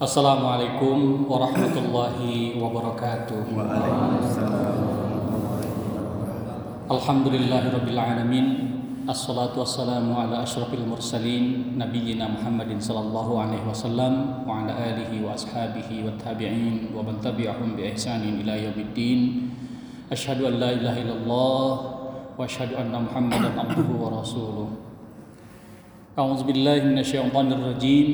Assalamualaikum warahmatullahi wabarakatuh. Alhamdulillahirrabbilalamin Assalatu wassalamu ala ashrafil mursalin Nabiyyina Muhammadin sallallahu alaihi wasallam Wa ala alihi wa ashabihi wa tabi'in Wa man tabi'ahum bi ihsanin ila yaumiddin Ashhadu an la ilaha illallah Wa ashhadu anna muhammadan abduhu wa rasuluh A'udzu billahi minasyaitonir rajim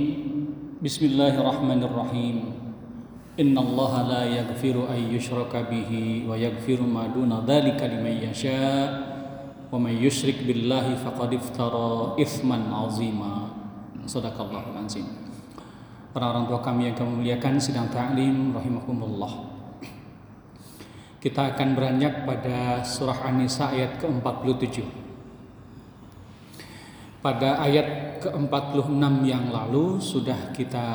Bismillahirrahmanirrahim. Inna Allah la yaghfiru an yushraka bihi wa yaghfiru ma duna dhalika liman yasha. Wa man yushrik billahi faqad iftara ithman azima. Sadaqallahu azim. Para orang tua kami yang kami muliakan sedang ta'lim rahimakumullah. Kita akan beranjak pada surah An-Nisa ayat ke-47 pada ayat ke-46 yang lalu sudah kita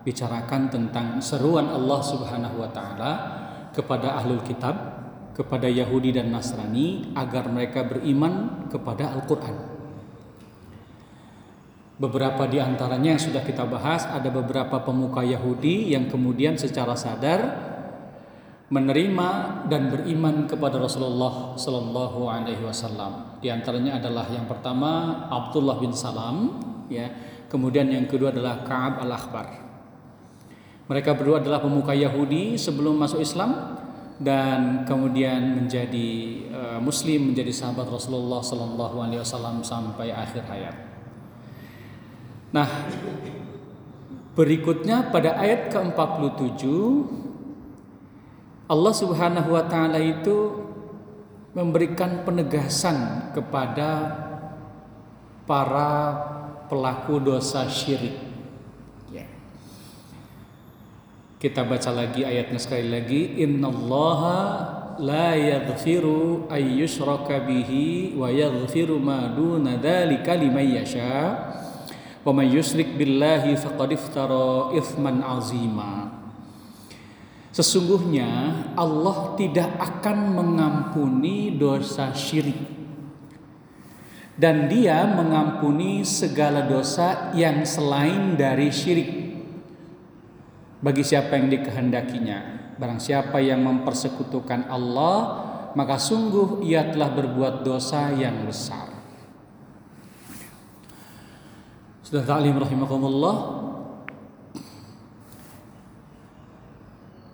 bicarakan tentang seruan Allah Subhanahu wa taala kepada ahlul kitab, kepada Yahudi dan Nasrani agar mereka beriman kepada Al-Qur'an. Beberapa di antaranya yang sudah kita bahas ada beberapa pemuka Yahudi yang kemudian secara sadar menerima dan beriman kepada Rasulullah Sallallahu Alaihi Wasallam. Di antaranya adalah yang pertama Abdullah bin Salam, ya. Kemudian yang kedua adalah Kaab al Akhbar. Mereka berdua adalah pemuka Yahudi sebelum masuk Islam dan kemudian menjadi uh, Muslim, menjadi sahabat Rasulullah Sallallahu Alaihi Wasallam sampai akhir hayat. Nah, berikutnya pada ayat ke-47 Allah Subhanahu wa taala itu memberikan penegasan kepada para pelaku dosa syirik. Ya. Kita baca lagi ayatnya sekali lagi, innallaha la yaghfiru ay yushraka bihi wa yaghfiru ma duna dzalika liman yasha. Wa may yusyrik billahi faqad iftara itsman azima. Sesungguhnya Allah tidak akan mengampuni dosa syirik. Dan dia mengampuni segala dosa yang selain dari syirik. Bagi siapa yang dikehendakinya barang siapa yang mempersekutukan Allah maka sungguh ia telah berbuat dosa yang besar. Sudah ta'lim rahimakumullah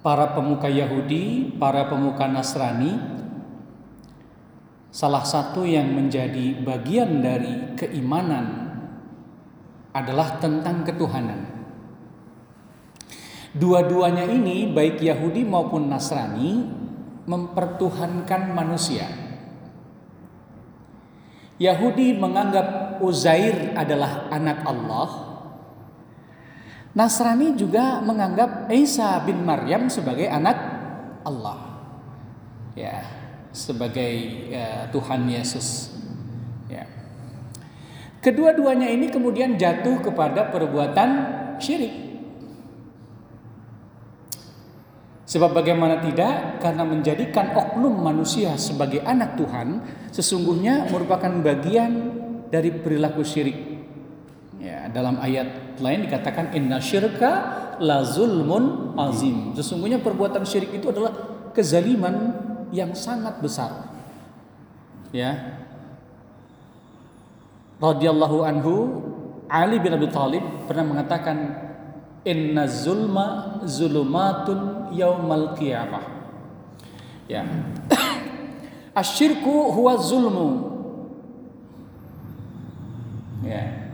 para pemuka Yahudi, para pemuka Nasrani, salah satu yang menjadi bagian dari keimanan adalah tentang ketuhanan. Dua-duanya ini, baik Yahudi maupun Nasrani, mempertuhankan manusia. Yahudi menganggap Uzair adalah anak Allah, Nasrani juga menganggap Isa bin Maryam sebagai anak Allah. Ya, sebagai ya, Tuhan Yesus. Ya. Kedua-duanya ini kemudian jatuh kepada perbuatan syirik. Sebab bagaimana tidak karena menjadikan oknum manusia sebagai anak Tuhan sesungguhnya merupakan bagian dari perilaku syirik Ya, dalam ayat lain dikatakan inna syirka la zulmun azim. Sesungguhnya perbuatan syirik itu adalah kezaliman yang sangat besar. Ya. Radhiyallahu anhu Ali bin Abi Thalib pernah mengatakan inna zulma zulumatun yaumal qiyamah. Ya. Asyirku huwa zulmu. Ya.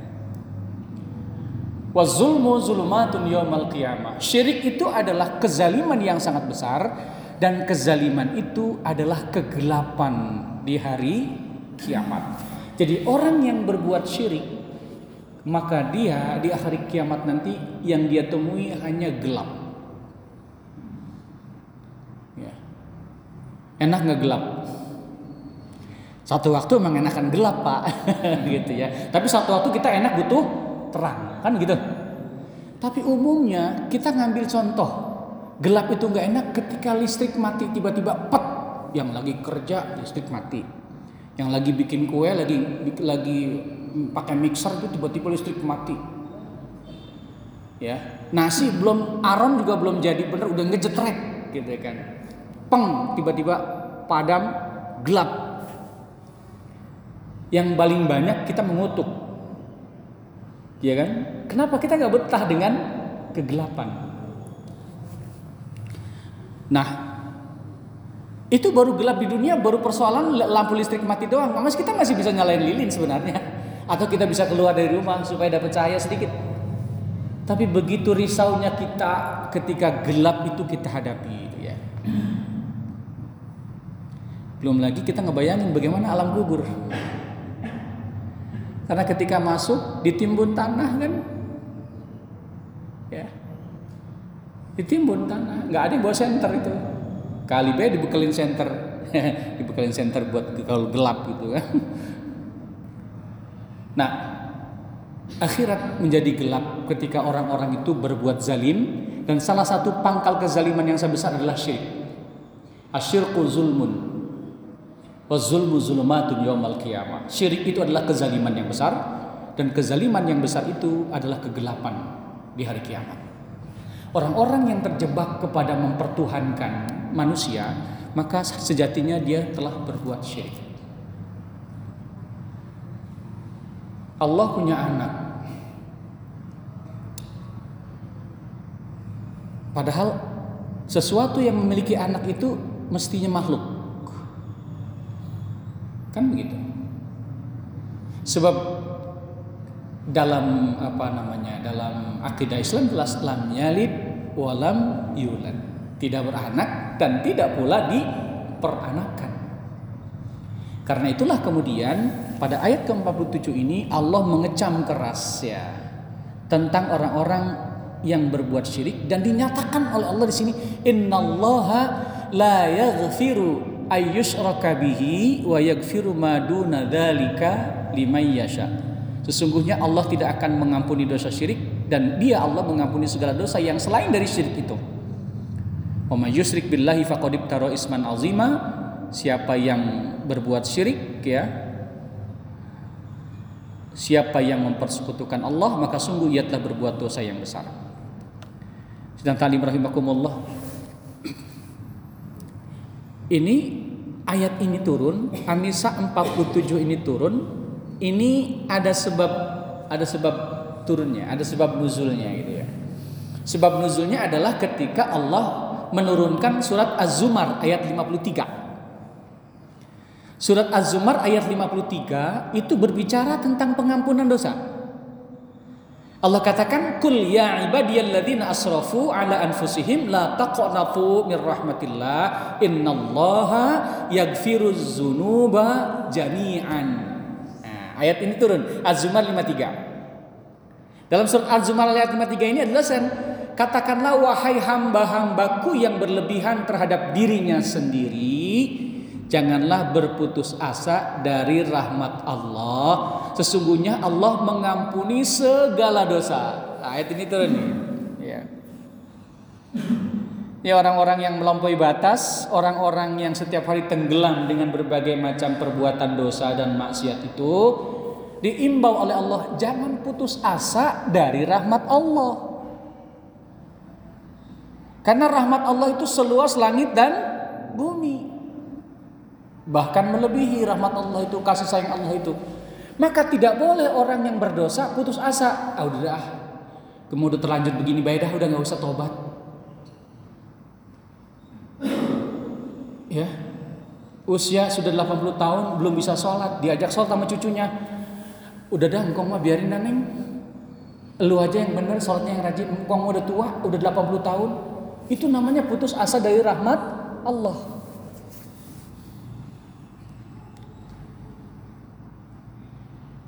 Wazulmu zulumatun yawmal qiyamah. Syirik itu adalah kezaliman yang sangat besar dan kezaliman itu adalah kegelapan di hari kiamat. Jadi orang yang berbuat syirik maka dia di hari kiamat nanti yang dia temui hanya gelap. Ya. Enak nggak gelap? Satu waktu emang enakan gelap pak, gitu ya. Tapi satu waktu kita enak butuh terang. Kan gitu. Tapi umumnya kita ngambil contoh. Gelap itu nggak enak ketika listrik mati tiba-tiba pet. Yang lagi kerja listrik mati. Yang lagi bikin kue lagi lagi pakai mixer itu tiba-tiba listrik mati. Ya, nasi belum aron juga belum jadi bener udah ngejetrek gitu kan. Peng tiba-tiba padam gelap. Yang paling banyak kita mengutuk. Ya kan? Kenapa kita nggak betah dengan kegelapan? Nah, itu baru gelap di dunia, baru persoalan lampu listrik mati doang. Mas kita masih bisa nyalain lilin sebenarnya. Atau kita bisa keluar dari rumah supaya dapat cahaya sedikit. Tapi begitu risaunya kita ketika gelap itu kita hadapi gitu ya. Belum lagi kita ngebayangin bagaimana alam gugur. Karena ketika masuk ditimbun tanah kan ya. Ditimbun tanah, nggak ada yang bawa senter itu. Kali B dibekelin senter, dibekelin senter buat kalau gelap gitu kan. Nah, akhirat menjadi gelap ketika orang-orang itu berbuat zalim dan salah satu pangkal kezaliman yang sebesar adalah syirik. Asyirku zulmun wa zulmu zulumatun yawmal qiyamah. Syirik itu adalah kezaliman yang besar dan kezaliman yang besar itu adalah kegelapan di hari kiamat. Orang-orang yang terjebak kepada mempertuhankan manusia, maka sejatinya dia telah berbuat syirik. Allah punya anak. Padahal sesuatu yang memiliki anak itu mestinya makhluk. Kan begitu. Sebab dalam apa namanya? Dalam akidah Islam jelas lam yalid walam yulad. Tidak beranak dan tidak pula diperanakan. Karena itulah kemudian pada ayat ke-47 ini Allah mengecam keras ya tentang orang-orang yang berbuat syirik dan dinyatakan oleh Allah di sini innallaha la yaghfiru ayyushraka bihi wa yaghfiru ma duna dzalika yasha. Sesungguhnya Allah tidak akan mengampuni dosa syirik dan Dia Allah mengampuni segala dosa yang selain dari syirik itu. Wa may yusyrik billahi faqad isman azima. Siapa yang berbuat syirik ya Siapa yang mempersekutukan Allah maka sungguh ia telah berbuat dosa yang besar. Sedang talim rahimakumullah. Ini ayat ini turun, Anisa 47 ini turun. Ini ada sebab ada sebab turunnya, ada sebab nuzulnya gitu ya. Sebab nuzulnya adalah ketika Allah menurunkan surat Az-Zumar ayat 53. Surat Az-Zumar ayat 53 itu berbicara tentang pengampunan dosa. Allah katakan kul ya ibadiyalladzina asrafu ala anfusihim la taqnatu mir rahmatillah innallaha yaghfiruz dzunuba jami'an. Nah, ayat ini turun Az-Zumar 53. Dalam surat Az-Zumar ayat 53 ini adalah sen katakanlah wahai hamba-hambaku yang berlebihan terhadap dirinya sendiri Janganlah berputus asa dari rahmat Allah. Sesungguhnya Allah mengampuni segala dosa. Ayat ini turun. Ya. Ya orang-orang yang melampaui batas, orang-orang yang setiap hari tenggelam dengan berbagai macam perbuatan dosa dan maksiat itu diimbau oleh Allah jangan putus asa dari rahmat Allah. Karena rahmat Allah itu seluas langit dan bumi bahkan melebihi rahmat Allah itu kasih sayang Allah itu. Maka tidak boleh orang yang berdosa putus asa. Ah udah ah kemudian terlanjur begini baik dah udah nggak usah tobat. Ya. Usia sudah 80 tahun belum bisa sholat. Diajak sholat sama cucunya. Udah dah engkau mah biarin naneng lu aja yang bener sholatnya yang rajin. Engkau udah tua udah 80 tahun. Itu namanya putus asa dari rahmat Allah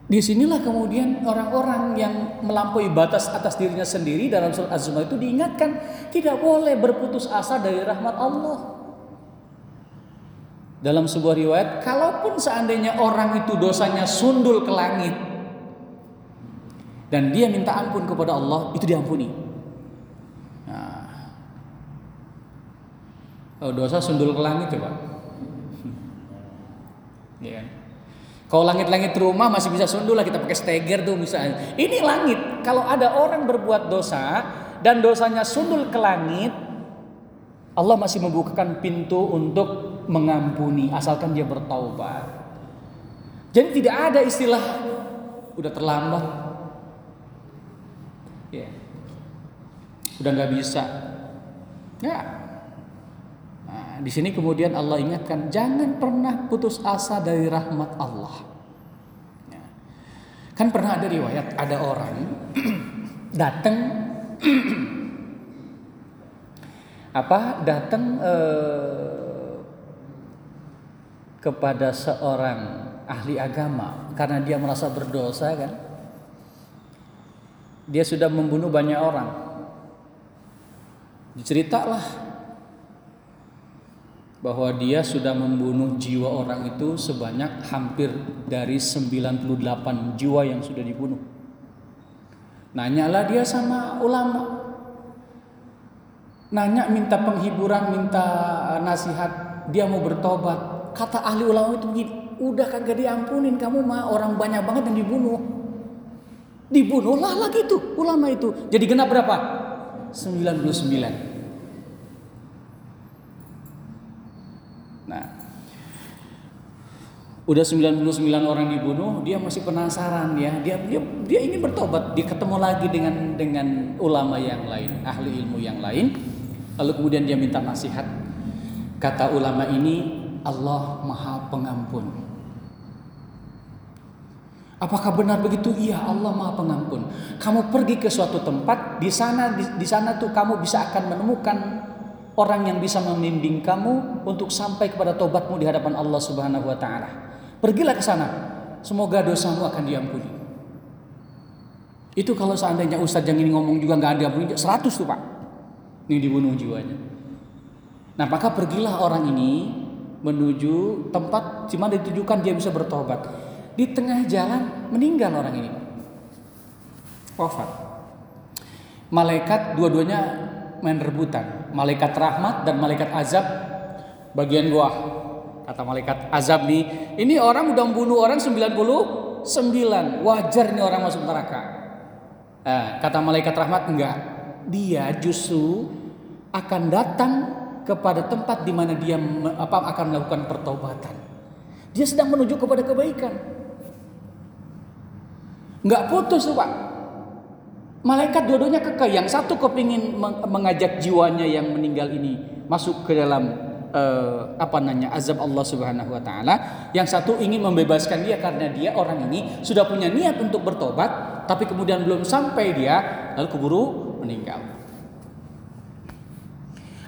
Di sinilah kemudian orang-orang yang melampaui batas atas dirinya sendiri dalam surat Az-Zumar itu diingatkan tidak boleh berputus asa dari rahmat Allah. Dalam sebuah riwayat, kalaupun seandainya orang itu dosanya sundul ke langit dan dia minta ampun kepada Allah, itu diampuni. Nah, oh, dosa sundul ke langit coba. Ya. Kalau langit-langit rumah masih bisa sundul lah kita pakai steger tuh misalnya. Ini langit. Kalau ada orang berbuat dosa dan dosanya sundul ke langit, Allah masih membukakan pintu untuk mengampuni asalkan dia bertaubat. Jadi tidak ada istilah udah terlambat. Ya. Udah nggak bisa. Ya. Di sini kemudian Allah ingatkan jangan pernah putus asa dari rahmat Allah. Ya. Kan pernah ada riwayat ada orang datang apa datang eh, kepada seorang ahli agama karena dia merasa berdosa kan dia sudah membunuh banyak orang diceritalah bahwa dia sudah membunuh jiwa orang itu sebanyak hampir dari 98 jiwa yang sudah dibunuh nanyalah dia sama ulama nanya minta penghiburan, minta eh, nasihat, dia mau bertobat. Kata ahli ulama itu begini, udah kagak diampunin kamu mah orang banyak banget yang dibunuh. Dibunuhlah lagi tuh ulama itu. Jadi genap berapa? 99. Udah 99 orang dibunuh, dia masih penasaran ya. Dia dia dia ingin bertobat, dia ketemu lagi dengan dengan ulama yang lain, ahli ilmu yang lain. Lalu kemudian dia minta nasihat. Kata ulama ini, Allah Maha Pengampun. Apakah benar begitu? Iya, Allah Maha Pengampun. Kamu pergi ke suatu tempat, di sana di, di sana tuh kamu bisa akan menemukan orang yang bisa membimbing kamu untuk sampai kepada tobatmu di hadapan Allah Subhanahu wa taala. Pergilah ke sana. Semoga dosamu akan diampuni. Itu kalau seandainya ustadz yang ini ngomong juga nggak diampuni, 100 tuh Pak ini dibunuh jiwanya. Nah maka pergilah orang ini menuju tempat cuma ditujukan dia bisa bertobat. Di tengah jalan meninggal orang ini. Wafat. Malaikat dua-duanya main rebutan. Malaikat rahmat dan malaikat azab bagian gua. Kata malaikat azab nih, ini orang udah membunuh orang 99, wajar nih orang masuk neraka. Nah, kata malaikat rahmat enggak, dia justru akan datang kepada tempat di mana dia apa akan melakukan pertobatan. Dia sedang menuju kepada kebaikan. Nggak putus tuh Pak. Malaikat dua-duanya kekeh. Yang satu kepingin mengajak jiwanya yang meninggal ini masuk ke dalam uh, apa namanya azab Allah Subhanahu wa taala. Yang satu ingin membebaskan dia karena dia orang ini sudah punya niat untuk bertobat tapi kemudian belum sampai dia lalu keburu meninggal.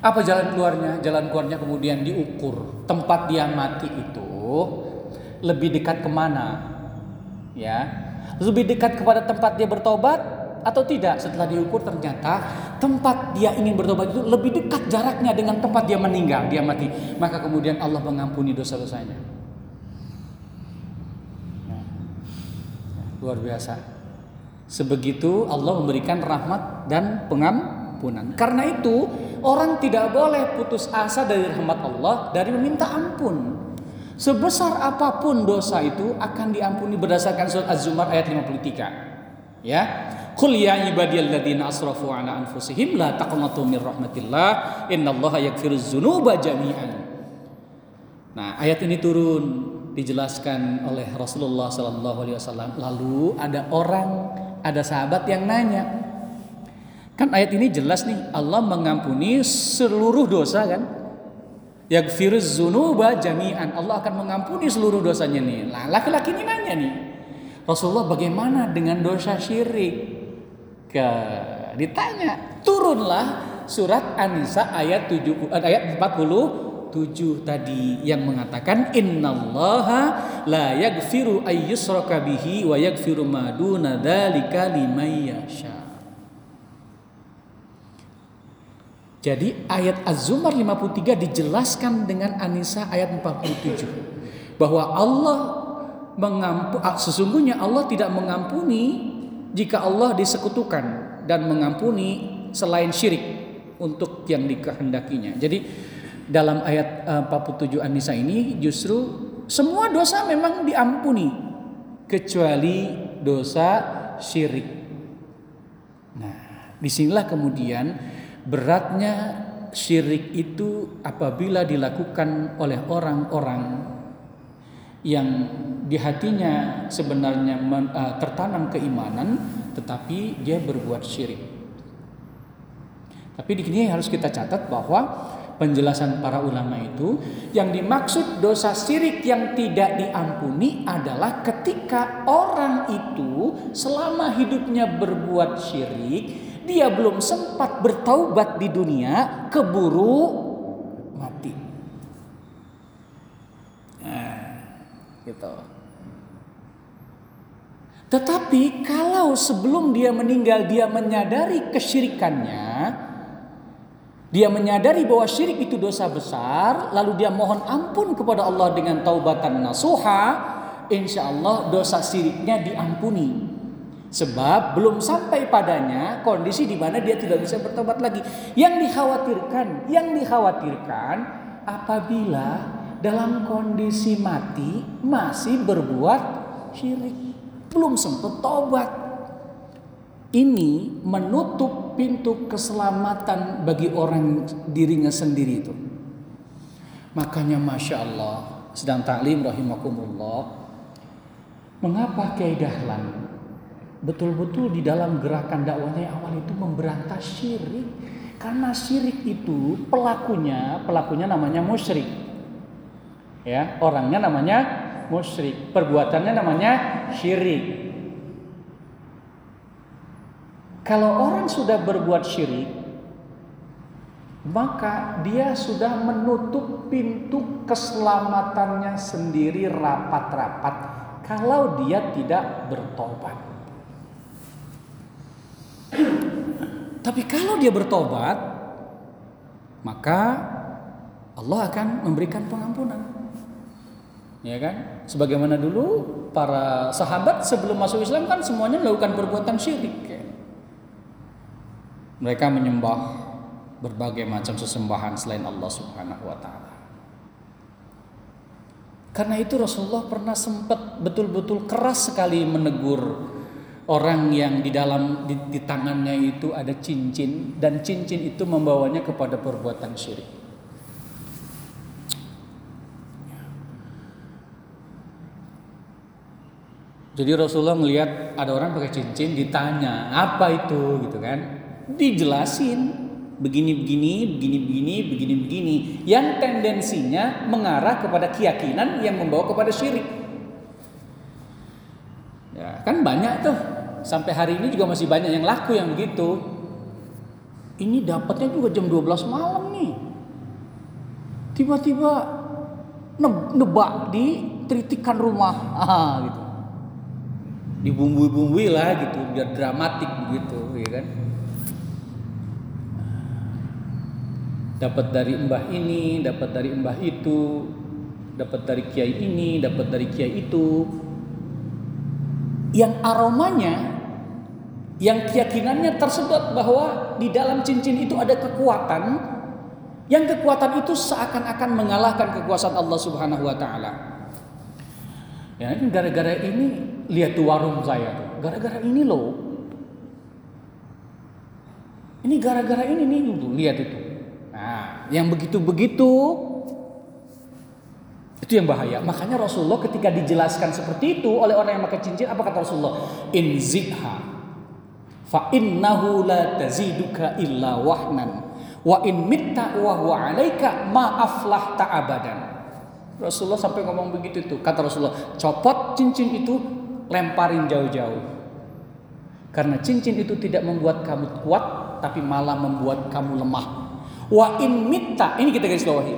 Apa jalan keluarnya? Jalan keluarnya kemudian diukur. Tempat dia mati itu lebih dekat ke mana? Ya, lebih dekat kepada tempat dia bertobat atau tidak? Setelah diukur ternyata tempat dia ingin bertobat itu lebih dekat jaraknya dengan tempat dia meninggal, dia mati. Maka kemudian Allah mengampuni dosa-dosanya. Ya. Luar biasa. Sebegitu Allah memberikan rahmat dan pengampunan. Karena itu, orang tidak boleh putus asa dari rahmat Allah dari meminta ampun. Sebesar apa pun dosa itu akan diampuni berdasarkan surat Az-Zumar ayat 53. Ya. Qul ya ibadiyalladzina asrafu ala anfusihim la taqnatu min rahmatillah innallaha yaghfiruz dzunuba jami'an. Nah, ayat ini turun dijelaskan oleh Rasulullah sallallahu alaihi wasallam. Lalu ada orang ada sahabat yang nanya. Kan ayat ini jelas nih Allah mengampuni seluruh dosa kan? Yaghfiruz dzunuba jami'an. Allah akan mengampuni seluruh dosanya nih. Lah laki-laki ini nanya nih. Rasulullah bagaimana dengan dosa syirik? Ke ditanya, turunlah surat An-Nisa ayat 7 eh, ayat 40 7 tadi yang mengatakan innallaha la yaghfiru ayyusraka bihi wa yaghfiru ma duna dzalika liman yasha. Jadi ayat Az-Zumar 53 dijelaskan dengan Anisa ayat 47 bahwa Allah mengampuni ah, sesungguhnya Allah tidak mengampuni jika Allah disekutukan dan mengampuni selain syirik untuk yang dikehendakinya. Jadi dalam ayat 47 eh, An-Nisa ini justru semua dosa memang diampuni kecuali dosa syirik. Nah, di sinilah kemudian beratnya syirik itu apabila dilakukan oleh orang-orang yang di hatinya sebenarnya eh, tertanam keimanan tetapi dia berbuat syirik. Tapi di sini harus kita catat bahwa penjelasan para ulama itu yang dimaksud dosa syirik yang tidak diampuni adalah ketika orang itu selama hidupnya berbuat syirik dia belum sempat bertaubat di dunia, keburu mati. Nah, gitu. Tetapi kalau sebelum dia meninggal dia menyadari kesyirikannya, dia menyadari bahwa syirik itu dosa besar, lalu dia mohon ampun kepada Allah dengan taubatan nasuha, insya Allah dosa syiriknya diampuni. Sebab belum sampai padanya kondisi di mana dia tidak bisa bertobat lagi. Yang dikhawatirkan, yang dikhawatirkan apabila dalam kondisi mati masih berbuat syirik, belum sempat tobat. Ini menutup pintu keselamatan bagi orang dirinya sendiri itu. Makanya Masya Allah sedang taklim rahimakumullah. Mengapa Kiai Dahlan betul-betul di dalam gerakan dakwahnya awal itu memberantas syirik karena syirik itu pelakunya pelakunya namanya musyrik ya orangnya namanya musyrik perbuatannya namanya syirik kalau orang sudah berbuat syirik maka dia sudah menutup pintu keselamatannya sendiri rapat-rapat kalau dia tidak bertobat Tapi kalau dia bertobat, maka Allah akan memberikan pengampunan. Ya kan? Sebagaimana dulu para sahabat sebelum masuk Islam kan semuanya melakukan perbuatan syirik. Ya. Mereka menyembah berbagai macam sesembahan selain Allah Subhanahu wa taala. Karena itu Rasulullah pernah sempat betul-betul keras sekali menegur orang yang di dalam di, di tangannya itu ada cincin dan cincin itu membawanya kepada perbuatan syirik. Jadi Rasulullah melihat ada orang pakai cincin, ditanya apa itu, gitu kan? Dijelasin begini begini, begini begini, begini begini, yang tendensinya mengarah kepada keyakinan yang membawa kepada syirik. Ya, kan banyak tuh sampai hari ini juga masih banyak yang laku yang begitu. Ini dapatnya juga jam 12 malam nih. Tiba-tiba nebak di tritikan rumah, ah gitu. Dibumbui-bumbui lah gitu, biar dramatik begitu, ya kan? Dapat dari mbah ini, dapat dari mbah itu, dapat dari kiai ini, dapat dari kiai itu. Yang aromanya yang keyakinannya tersedot bahwa di dalam cincin itu ada kekuatan yang kekuatan itu seakan-akan mengalahkan kekuasaan Allah Subhanahu wa taala. Ya, gara-gara ini lihat tuh warung saya tuh. Gara-gara ini loh. Ini gara-gara ini nih tuh, lihat itu. Nah, yang begitu-begitu itu yang bahaya. Makanya Rasulullah ketika dijelaskan seperti itu oleh orang yang pakai cincin, apa kata Rasulullah? Inzikha fa innahu la taziduka illa wahnan wa in mitta wa huwa alaika ma aflahta abadan Rasulullah sampai ngomong begitu tuh kata Rasulullah copot cincin itu lemparin jauh-jauh karena cincin itu tidak membuat kamu kuat tapi malah membuat kamu lemah wa in mitta ini kita garis bawahi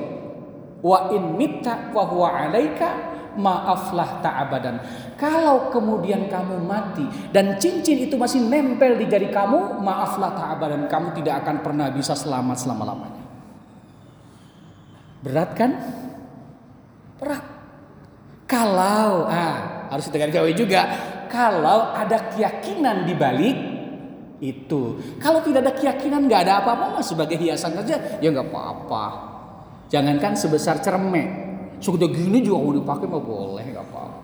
wa in mitta wa huwa alaika maaflah ta'abadan. Kalau kemudian kamu mati dan cincin itu masih nempel di jari kamu, maaflah ta'abadan. Kamu tidak akan pernah bisa selamat selama-lamanya. Berat kan? Berat. Kalau, ah, harus garis juga. Kalau ada keyakinan di balik itu. Kalau tidak ada keyakinan, nggak ada apa-apa, sebagai hiasan saja, ya nggak apa-apa. Jangankan sebesar cermek, Sudah gini juga mau dipakai mah boleh nggak apa-apa.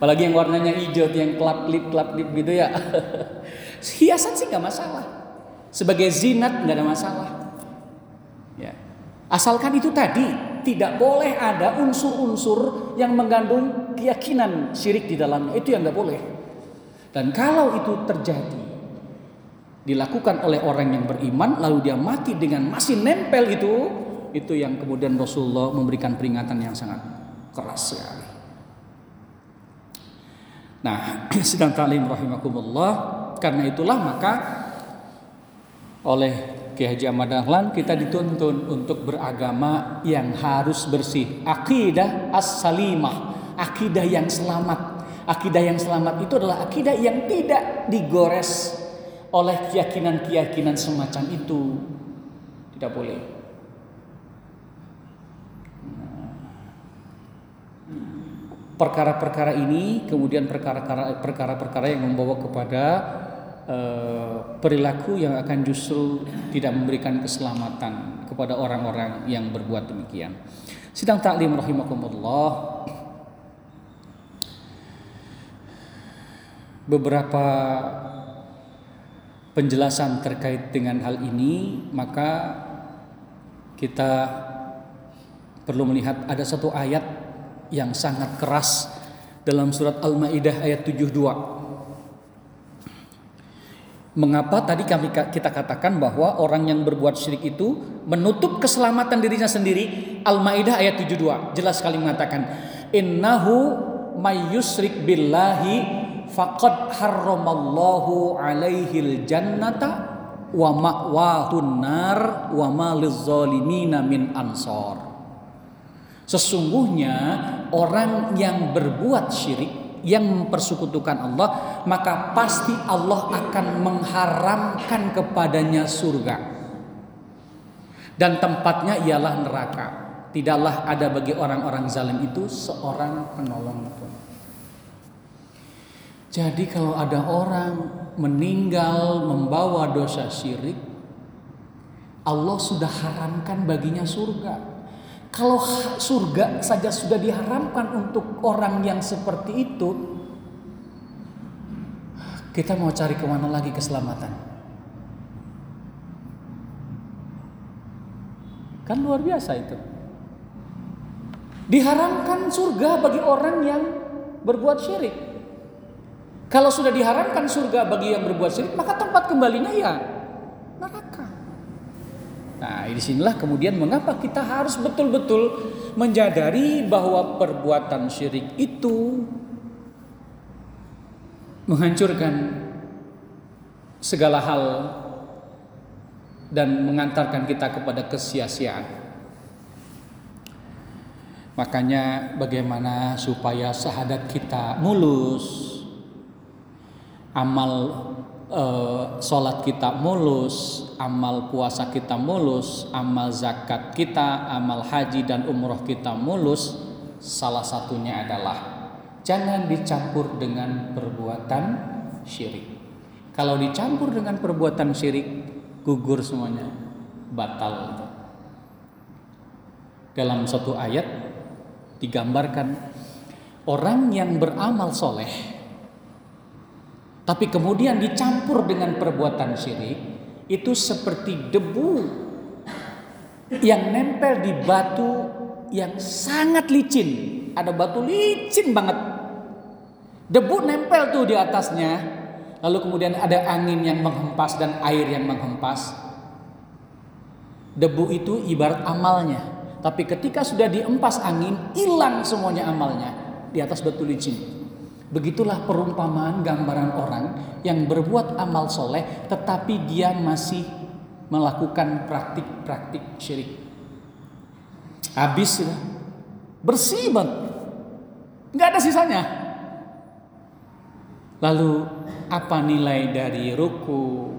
Apalagi yang warnanya hijau yang klap klip klap klip gitu ya. Hiasan sih nggak masalah. Sebagai zinat nggak ada masalah. Asalkan itu tadi tidak boleh ada unsur-unsur yang mengandung keyakinan syirik di dalamnya. Itu yang nggak boleh. Dan kalau itu terjadi dilakukan oleh orang yang beriman lalu dia mati dengan masih nempel itu itu yang kemudian Rasulullah memberikan peringatan yang sangat keras sekali. Nah, sedang talim rahimakumullah, karena itulah maka oleh Kiai Haji Ahmad Dahlan kita dituntun untuk beragama yang harus bersih, akidah as-salimah, akidah yang selamat. Akidah yang selamat itu adalah akidah yang tidak digores oleh keyakinan-keyakinan semacam itu. Tidak boleh. perkara-perkara ini kemudian perkara-perkara yang membawa kepada perilaku yang akan justru tidak memberikan keselamatan kepada orang-orang yang berbuat demikian. Sidang taklim rahimakumullah beberapa penjelasan terkait dengan hal ini maka kita perlu melihat ada satu ayat yang sangat keras dalam surat Al-Maidah ayat 72. Mengapa tadi kami kita katakan bahwa orang yang berbuat syirik itu menutup keselamatan dirinya sendiri? Al-Maidah ayat 72 jelas sekali mengatakan innahu mayyusrik billahi faqad harramallahu alaihil jannata wa ma'wahun nar wa ma lizzalimina min ansor. Sesungguhnya orang yang berbuat syirik yang mempersekutukan Allah maka pasti Allah akan mengharamkan kepadanya surga. Dan tempatnya ialah neraka. Tidaklah ada bagi orang-orang zalim itu seorang penolong pun. Jadi kalau ada orang meninggal membawa dosa syirik Allah sudah haramkan baginya surga kalau surga saja sudah diharamkan untuk orang yang seperti itu, kita mau cari ke mana lagi keselamatan? Kan luar biasa itu. Diharamkan surga bagi orang yang berbuat syirik. Kalau sudah diharamkan surga bagi yang berbuat syirik, maka tempat kembalinya ya. Nah, di sinilah kemudian mengapa kita harus betul-betul menjadari bahwa perbuatan syirik itu menghancurkan segala hal dan mengantarkan kita kepada kesia-siaan. Makanya bagaimana supaya sahadat kita mulus, amal uh, sholat kita mulus, amal puasa kita mulus, amal zakat kita, amal haji dan umroh kita mulus, salah satunya adalah jangan dicampur dengan perbuatan syirik. Kalau dicampur dengan perbuatan syirik, gugur semuanya, batal. Dalam satu ayat digambarkan orang yang beramal soleh tapi kemudian dicampur dengan perbuatan syirik itu seperti debu yang nempel di batu yang sangat licin. Ada batu licin banget. Debu nempel tuh di atasnya. Lalu kemudian ada angin yang menghempas dan air yang menghempas. Debu itu ibarat amalnya. Tapi ketika sudah diempas angin, hilang semuanya amalnya di atas batu licin. Begitulah perumpamaan gambaran orang yang berbuat amal soleh tetapi dia masih melakukan praktik-praktik syirik. Habis ya. Bersih banget. Nggak ada sisanya. Lalu apa nilai dari ruku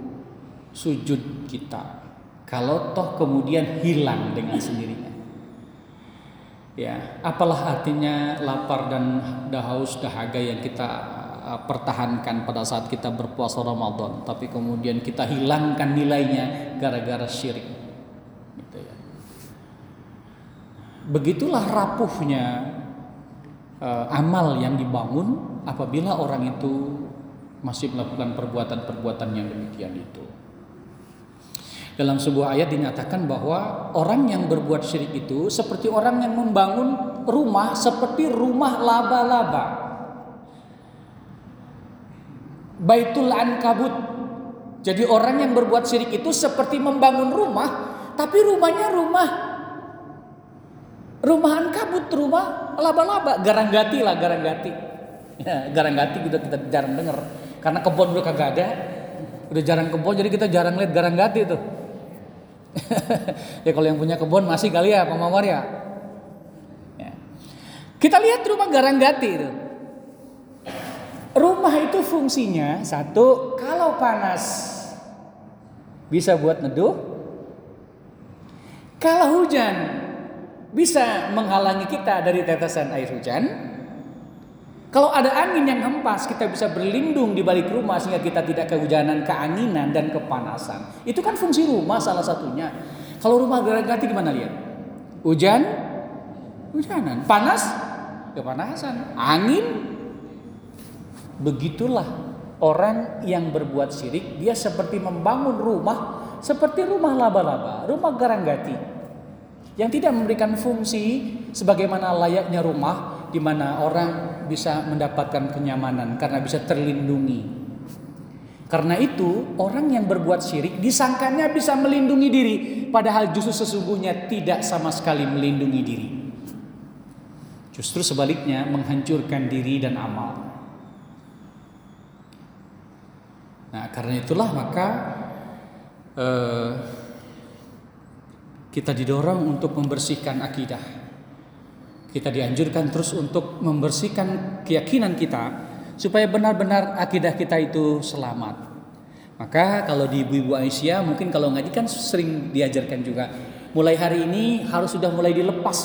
sujud kita? Kalau toh kemudian hilang dengan sendirinya. Ya, apalah artinya lapar dan dahaus dahaga yang kita uh, pertahankan pada saat kita berpuasa Ramadan, tapi kemudian kita hilangkan nilainya gara-gara syirik. Gitu ya. begitulah rapuhnya uh, amal yang dibangun apabila orang itu masih melakukan perbuatan-perbuatan yang demikian itu. Dalam sebuah ayat dinyatakan bahwa orang yang berbuat syirik itu seperti orang yang membangun rumah seperti rumah laba-laba. Baitul Ankabut. Jadi orang yang berbuat syirik itu seperti membangun rumah, tapi rumahnya rumah rumah ankabut, rumah laba-laba, garanggati lah, garanggati. Ya, garanggati kita kita jarang dengar karena kebun udah kagak ada. Udah jarang kebun jadi kita jarang lihat garanggati tuh. ya kalau yang punya kebun masih kali ya Pak Mawar ya. ya. Kita lihat rumah Garanggati itu. Rumah itu fungsinya satu kalau panas bisa buat neduh. Kalau hujan bisa menghalangi kita dari tetesan air hujan. Kalau ada angin yang hempas, kita bisa berlindung di balik rumah sehingga kita tidak kehujanan, keanginan dan kepanasan. Itu kan fungsi rumah salah satunya. Kalau rumah ganti gimana lihat? Hujan, hujanan. Panas, kepanasan. Angin, begitulah orang yang berbuat syirik. Dia seperti membangun rumah, seperti rumah laba-laba, rumah garanggati. Yang tidak memberikan fungsi sebagaimana layaknya rumah di mana orang bisa mendapatkan kenyamanan karena bisa terlindungi. Karena itu, orang yang berbuat syirik disangkanya bisa melindungi diri, padahal justru sesungguhnya tidak sama sekali melindungi diri. Justru sebaliknya menghancurkan diri dan amal. Nah, karena itulah maka eh, kita didorong untuk membersihkan akidah kita dianjurkan terus untuk membersihkan keyakinan kita supaya benar-benar akidah kita itu selamat. Maka kalau di ibu-ibu Aisyah mungkin kalau ngaji kan sering diajarkan juga. Mulai hari ini harus sudah mulai dilepas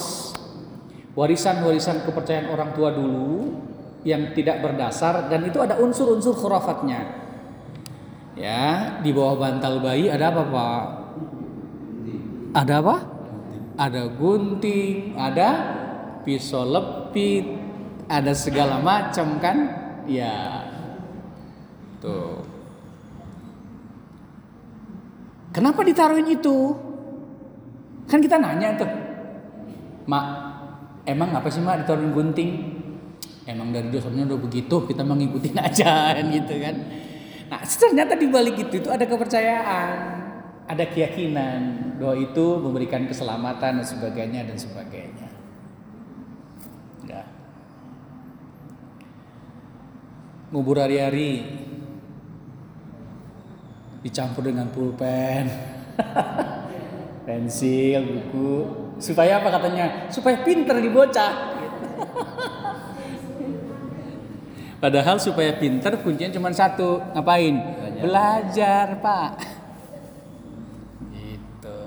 warisan-warisan kepercayaan orang tua dulu yang tidak berdasar dan itu ada unsur-unsur khurafatnya. Ya, di bawah bantal bayi ada apa, Pak? Ada apa? Ada gunting, ada pisau lepit, ada segala macam kan? Ya. Tuh. Kenapa ditaruhin itu? Kan kita nanya tuh. Mak, emang apa sih mak ditaruhin gunting? Emang dari dasarnya udah begitu, kita mengikuti aja gitu kan. Nah, ternyata di balik itu itu ada kepercayaan, ada keyakinan bahwa itu memberikan keselamatan dan sebagainya dan sebagainya. Ngubur hari-hari. Dicampur dengan pulpen. Pensil buku. Supaya apa katanya? Supaya pinter dibocah padahal supaya pinter kuncinya cuma satu. Ngapain? Belajar, belajar pak. Gitu.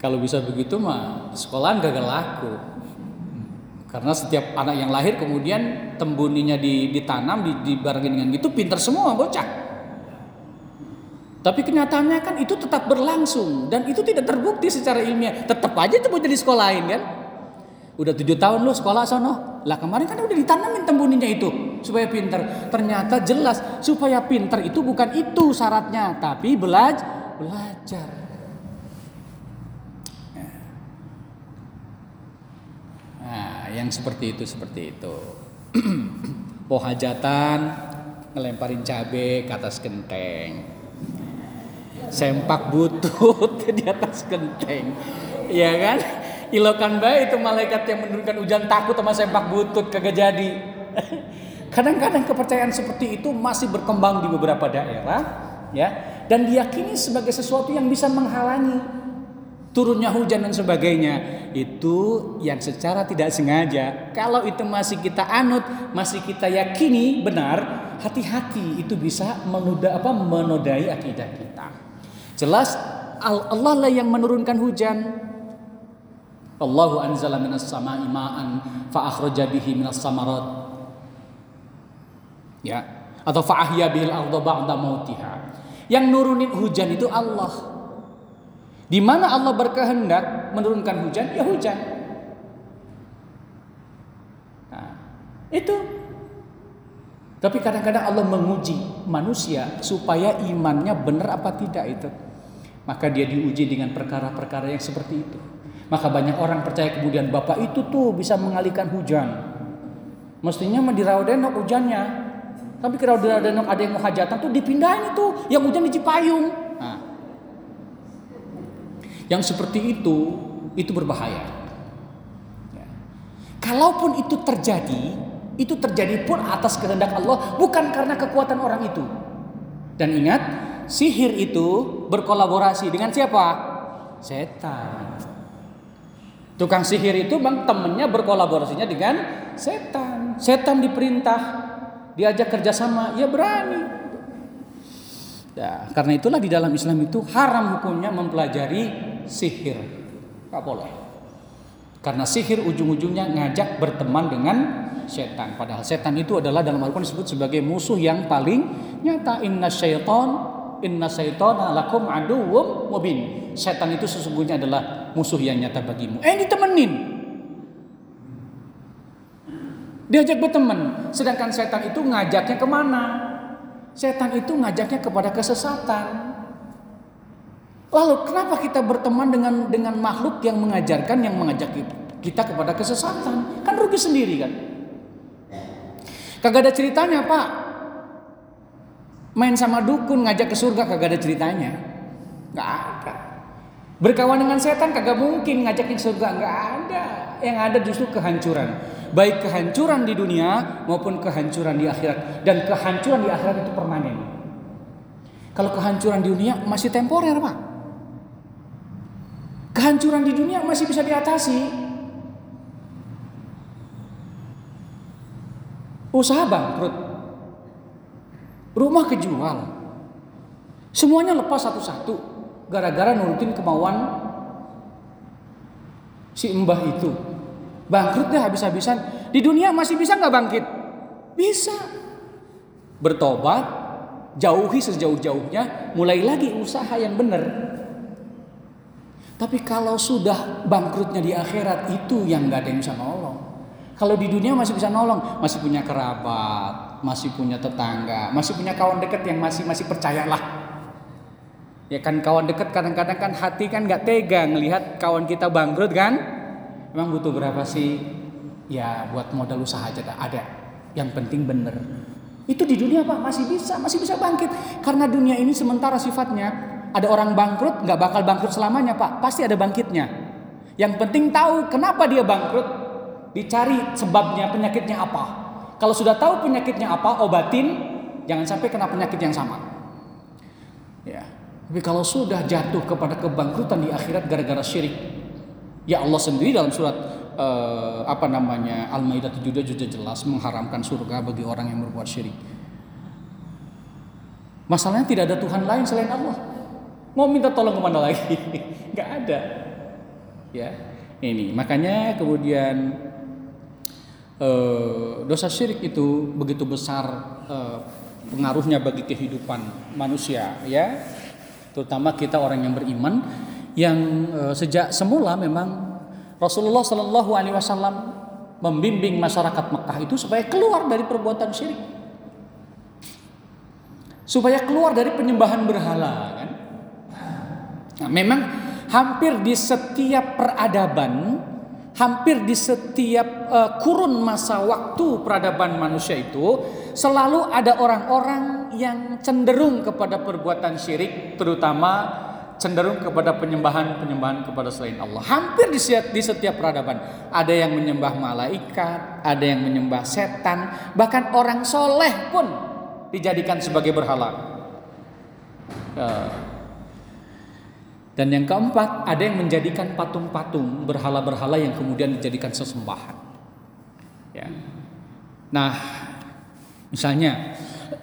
Kalau bisa begitu mah sekolahan gagal laku karena setiap anak yang lahir kemudian tembuninya ditanam, dibarengin dengan gitu pinter semua bocah. Tapi kenyataannya kan itu tetap berlangsung dan itu tidak terbukti secara ilmiah. Tetap aja itu mau jadi sekolahin kan. Udah tujuh tahun lu sekolah sono. Lah kemarin kan udah ditanamin tembuninya itu supaya pinter. Ternyata jelas supaya pinter itu bukan itu syaratnya, tapi belajar belajar. Yang seperti itu seperti itu. Pohajatan ngelemparin cabe ke atas genteng. Sempak butut di atas genteng. Iya kan? Ilokan baik itu malaikat yang menurunkan hujan takut sama sempak butut kagak jadi. Kadang-kadang kepercayaan seperti itu masih berkembang di beberapa daerah ya dan diyakini sebagai sesuatu yang bisa menghalangi turunnya hujan dan sebagainya itu yang secara tidak sengaja. Kalau itu masih kita anut masih kita yakini benar hati-hati itu bisa menoda apa menodai akidah kita. Jelas Allah lah yang menurunkan hujan. Allahu anzala minas sama'i ma'an fa akhraja bihi minas samarat. Ya. Atau fa ahya bihil arda ba'da mautiha. Yang nurunin hujan itu Allah Di mana Allah berkehendak menurunkan hujan, ya hujan. Nah, itu. Tapi kadang-kadang Allah menguji manusia supaya imannya benar apa tidak itu. Maka dia diuji dengan perkara-perkara yang seperti itu. Maka banyak orang percaya kemudian Bapak itu tuh bisa mengalihkan hujan. Mestinya di Rawadenok hujannya. Tapi kalau di Rawadenok ada yang mau hajatan tuh dipindahin itu, yang hujan di Cipayung. Yang seperti itu itu berbahaya. Ya. Kalaupun itu terjadi, itu terjadi pun atas kehendak Allah, bukan karena kekuatan orang itu. Dan ingat, sihir itu berkolaborasi dengan siapa? Setan. Tukang sihir itu bang temennya berkolaborasinya dengan setan. Setan diperintah, diajak kerjasama, ya berani. Ya, karena itulah di dalam Islam itu haram hukumnya mempelajari sihir. Gak boleh. Karena sihir ujung-ujungnya ngajak berteman dengan setan. Padahal setan itu adalah dalam Al-Quran disebut sebagai musuh yang paling nyata. Inna syaiton Inna syaitona lakum aduwwum mubin. Setan itu sesungguhnya adalah musuh yang nyata bagimu. Eh ditemenin. Diajak berteman. Sedangkan setan itu ngajaknya ke mana? Setan itu ngajaknya kepada kesesatan. Lalu kenapa kita berteman dengan dengan makhluk yang mengajarkan yang mengajak kita kepada kesesatan? Kan rugi sendiri kan? Kagak ada ceritanya, Pak. Main sama dukun ngajak ke surga kagak ada ceritanya. Gak ada. Berkawan dengan setan kagak mungkin ngajakin surga, nggak ada. Yang ada justru kehancuran baik kehancuran di dunia maupun kehancuran di akhirat dan kehancuran di akhirat itu permanen. Kalau kehancuran di dunia masih temporer, Pak. Kehancuran di dunia masih bisa diatasi. Usaha bangkrut. Rumah kejual. Semuanya lepas satu-satu gara-gara nurutin kemauan si mbah itu Bangkrut deh habis-habisan. Di dunia masih bisa nggak bangkit? Bisa. Bertobat, jauhi sejauh-jauhnya, mulai lagi usaha yang benar. Tapi kalau sudah bangkrutnya di akhirat itu yang nggak ada yang bisa nolong. Kalau di dunia masih bisa nolong, masih punya kerabat, masih punya tetangga, masih punya kawan dekat yang masih masih percayalah. Ya kan kawan dekat kadang-kadang kan hati kan nggak tega ngelihat kawan kita bangkrut kan? Emang butuh berapa sih? Ya buat modal usaha aja ada. Yang penting bener. Itu di dunia pak masih bisa, masih bisa bangkit. Karena dunia ini sementara sifatnya. Ada orang bangkrut, nggak bakal bangkrut selamanya pak. Pasti ada bangkitnya. Yang penting tahu kenapa dia bangkrut. Dicari sebabnya penyakitnya apa. Kalau sudah tahu penyakitnya apa, obatin. Jangan sampai kena penyakit yang sama. Ya. Tapi kalau sudah jatuh kepada kebangkrutan di akhirat gara-gara syirik, Ya Allah sendiri dalam surat uh, apa namanya Al-Maidah 72 juga jelas mengharamkan surga bagi orang yang berbuat syirik. Masalahnya tidak ada Tuhan lain selain Allah. Mau minta tolong ke mana lagi? Gak ada. Ya, ini makanya kemudian uh, dosa syirik itu begitu besar uh, pengaruhnya bagi kehidupan manusia, ya, terutama kita orang yang beriman yang uh, sejak semula memang Rasulullah Shallallahu Alaihi Wasallam membimbing masyarakat Mekah itu supaya keluar dari perbuatan syirik, supaya keluar dari penyembahan berhala. Kan? Nah, memang hampir di setiap peradaban, hampir di setiap uh, kurun masa waktu peradaban manusia itu selalu ada orang-orang yang cenderung kepada perbuatan syirik, terutama cenderung kepada penyembahan-penyembahan kepada selain Allah. Hampir di setiap, di setiap peradaban ada yang menyembah malaikat, ada yang menyembah setan, bahkan orang soleh pun dijadikan sebagai berhala. Eh, dan yang keempat, ada yang menjadikan patung-patung berhala-berhala yang kemudian dijadikan sesembahan. Ya. Nah, misalnya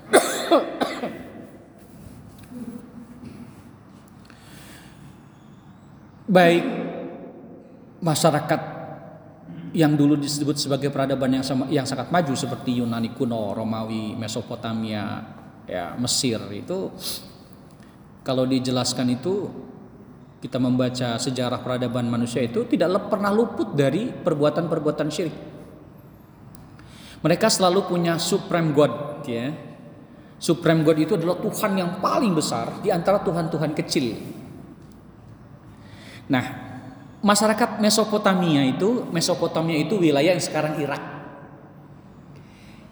baik masyarakat yang dulu disebut sebagai peradaban yang sama, yang sangat maju seperti Yunani kuno, Romawi, Mesopotamia, ya Mesir itu kalau dijelaskan itu kita membaca sejarah peradaban manusia itu tidak pernah luput dari perbuatan-perbuatan syirik. Mereka selalu punya supreme god, ya. Supreme god itu adalah Tuhan yang paling besar di antara Tuhan-Tuhan kecil. Nah, masyarakat Mesopotamia itu, Mesopotamia itu wilayah yang sekarang Irak.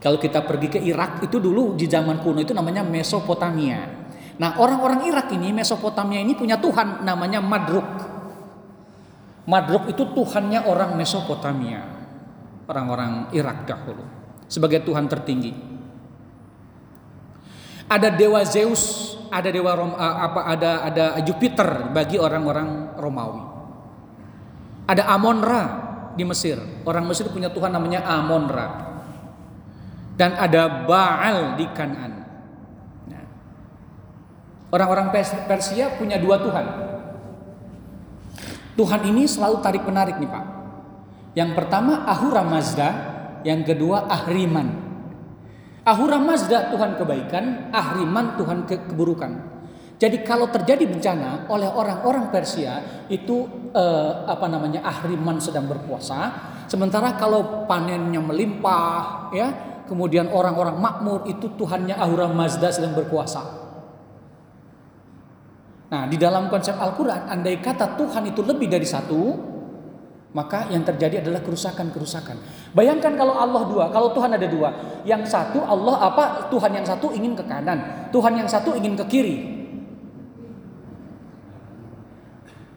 Kalau kita pergi ke Irak itu dulu di zaman kuno itu namanya Mesopotamia. Nah orang-orang Irak ini Mesopotamia ini punya Tuhan namanya Madruk. Madruk itu Tuhannya orang Mesopotamia. Orang-orang Irak dahulu. Sebagai Tuhan tertinggi. Ada dewa Zeus, ada dewa Rom, eh, apa ada ada Jupiter bagi orang-orang Romawi. Ada Amonra di Mesir. Orang Mesir punya Tuhan namanya Amonra. Dan ada Baal di Kanan. Orang-orang Persia punya dua Tuhan. Tuhan ini selalu tarik menarik nih Pak. Yang pertama Ahura Mazda, yang kedua Ahriman. Ahura Mazda Tuhan kebaikan, Ahriman Tuhan ke keburukan. Jadi kalau terjadi bencana oleh orang-orang Persia itu eh, apa namanya Ahriman sedang berpuasa, sementara kalau panennya melimpah ya, kemudian orang-orang makmur itu Tuhannya Ahura Mazda sedang berkuasa. Nah, di dalam konsep Al-Quran, andai kata Tuhan itu lebih dari satu, maka yang terjadi adalah kerusakan-kerusakan. Bayangkan kalau Allah dua, kalau Tuhan ada dua, yang satu Allah apa? Tuhan yang satu ingin ke kanan, Tuhan yang satu ingin ke kiri.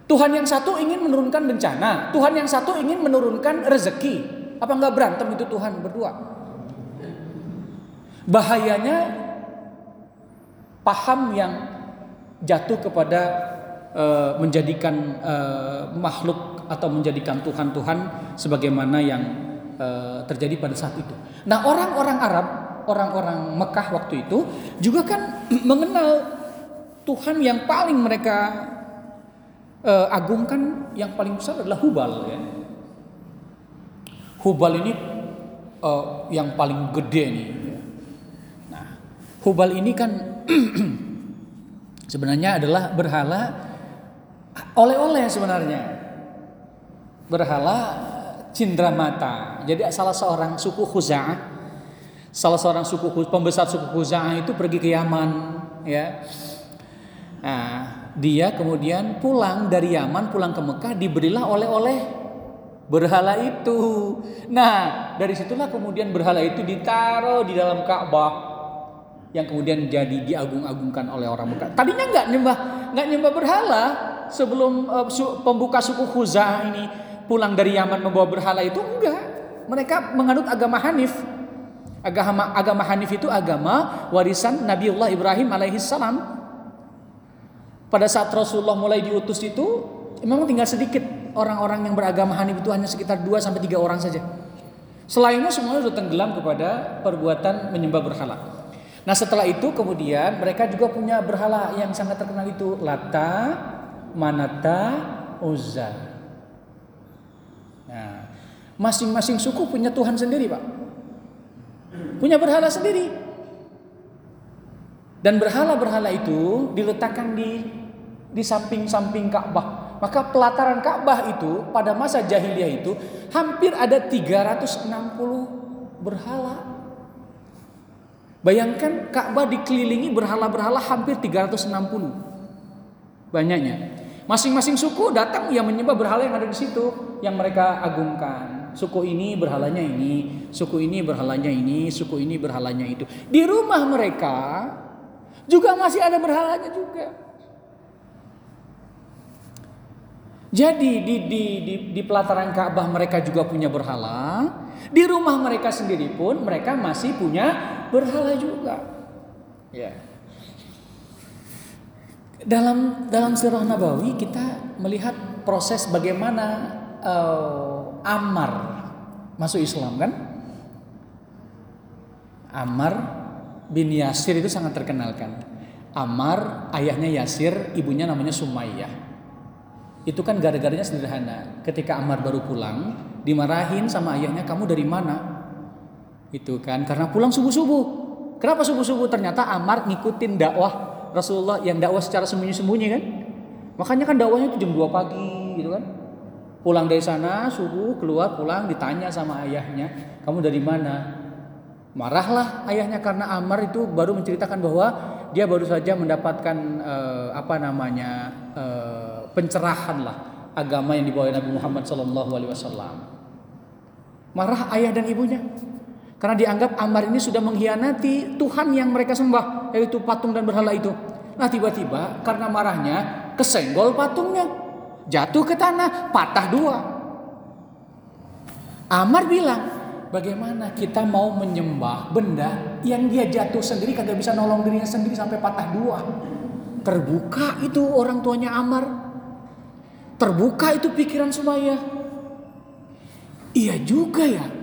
Tuhan yang satu ingin menurunkan bencana, Tuhan yang satu ingin menurunkan rezeki. Apa enggak berantem itu Tuhan berdua? Bahayanya paham yang jatuh kepada uh, menjadikan uh, makhluk atau menjadikan Tuhan-Tuhan sebagaimana yang uh, terjadi pada saat itu. Nah, orang-orang Arab, orang-orang Mekah waktu itu juga kan mengenal Tuhan yang paling mereka uh, agungkan yang paling besar adalah Hubal ya. Hubal ini uh, yang paling gede nih. Ya. Nah, Hubal ini kan Sebenarnya adalah berhala oleh-oleh sebenarnya. Berhala cindra mata. Jadi salah seorang suku Khuza'ah, salah seorang suku pembesar suku Khuza'ah itu pergi ke Yaman, ya. Nah, dia kemudian pulang dari Yaman pulang ke Mekah diberilah oleh-oleh berhala itu. Nah, dari situlah kemudian berhala itu ditaruh di dalam Ka'bah yang kemudian jadi diagung-agungkan oleh orang Mekah. Tadinya nggak nyembah nggak nyembah berhala sebelum uh, su, pembuka suku Khuza ini pulang dari Yaman membawa berhala itu enggak. Mereka menganut agama Hanif. Agama agama Hanif itu agama warisan Nabiullah Ibrahim alaihi salam. Pada saat Rasulullah mulai diutus itu memang tinggal sedikit orang-orang yang beragama Hanif itu hanya sekitar 2 sampai 3 orang saja. Selainnya semuanya sudah tenggelam kepada perbuatan menyembah berhala. Nah setelah itu kemudian mereka juga punya berhala yang sangat terkenal itu Lata, Manata, Uzza. Nah, masing-masing suku punya Tuhan sendiri, Pak. Punya berhala sendiri. Dan berhala-berhala itu diletakkan di di samping-samping Ka'bah. Maka pelataran Ka'bah itu pada masa jahiliyah itu hampir ada 360 berhala Bayangkan Ka'bah dikelilingi berhala-berhala hampir 360. Banyaknya. Masing-masing suku datang yang menyembah berhala yang ada di situ yang mereka agungkan. Suku ini berhalanya ini, suku ini berhalanya ini, suku ini berhalanya itu. Di rumah mereka juga masih ada berhalanya juga. Jadi di, di, di, di pelataran Ka'bah mereka juga punya berhala. Di rumah mereka sendiri pun mereka masih punya berhala juga. Ya. Dalam dalam sirah Nabawi kita melihat proses bagaimana uh, Ammar masuk Islam kan? Ammar bin Yasir itu sangat terkenal kan. Ammar ayahnya Yasir, ibunya namanya Sumayyah. Itu kan gara-garanya sederhana. Ketika Ammar baru pulang, dimarahin sama ayahnya, "Kamu dari mana?" Itu kan karena pulang subuh-subuh. Kenapa subuh-subuh? Ternyata Amar ngikutin dakwah Rasulullah yang dakwah secara sembunyi-sembunyi kan? Makanya kan dakwahnya itu jam 2 pagi gitu kan. Pulang dari sana subuh keluar pulang ditanya sama ayahnya, "Kamu dari mana?" Marahlah ayahnya karena Ammar itu baru menceritakan bahwa dia baru saja mendapatkan uh, apa namanya uh, pencerahan lah agama yang dibawa Nabi Muhammad Wasallam. Marah ayah dan ibunya karena dianggap Ammar ini sudah mengkhianati Tuhan yang mereka sembah yaitu patung dan berhala itu. Nah tiba-tiba karena marahnya kesenggol patungnya jatuh ke tanah patah dua. Ammar bilang bagaimana kita mau menyembah benda yang dia jatuh sendiri kagak bisa nolong dirinya sendiri sampai patah dua. Terbuka itu orang tuanya Ammar. Terbuka itu pikiran Sumayyah. Iya juga ya.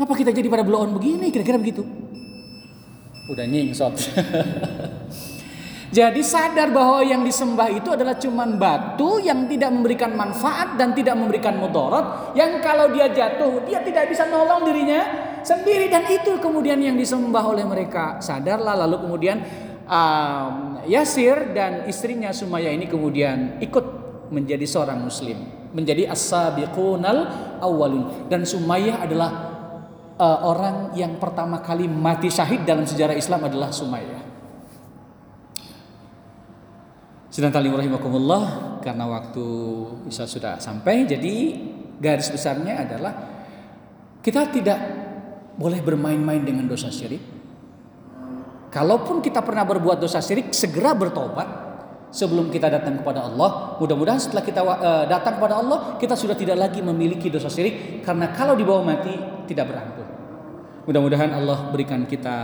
Kenapa kita jadi pada blow begini? Kira-kira begitu. Udah nyingsot. jadi sadar bahwa yang disembah itu adalah cuman batu yang tidak memberikan manfaat dan tidak memberikan mudarat. Yang kalau dia jatuh, dia tidak bisa nolong dirinya sendiri dan itu kemudian yang disembah oleh mereka. Sadarlah lalu kemudian um, Yasir dan istrinya Sumaya ini kemudian ikut menjadi seorang muslim, menjadi as-sabiqunal awwalun dan Sumayyah adalah uh, orang yang pertama kali mati syahid dalam sejarah Islam adalah Sumayyah. Sedang tali rahimakumullah karena waktu bisa sudah sampai jadi garis besarnya adalah kita tidak boleh bermain-main dengan dosa syirik. Kalaupun kita pernah berbuat dosa syirik, segera bertobat sebelum kita datang kepada Allah. Mudah-mudahan setelah kita uh, datang kepada Allah, kita sudah tidak lagi memiliki dosa syirik karena kalau dibawa mati tidak berampun. Mudah-mudahan Allah berikan kita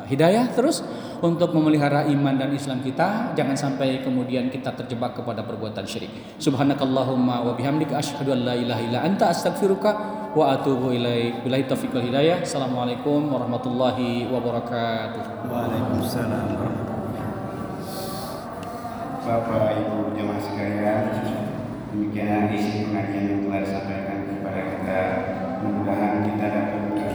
eh, hidayah terus untuk memelihara iman dan Islam kita. Jangan sampai kemudian kita terjebak kepada perbuatan syirik. Subhanakallahumma wa bihamdika asyhadu an la ilaha illa anta astaghfiruka wa atubu ilaik. Billahi taufiq wal hidayah. Assalamualaikum warahmatullahi wabarakatuh. Waalaikumsalam Bapak Ibu jemaah sekalian, demikian isi pengajian yang telah disampaikan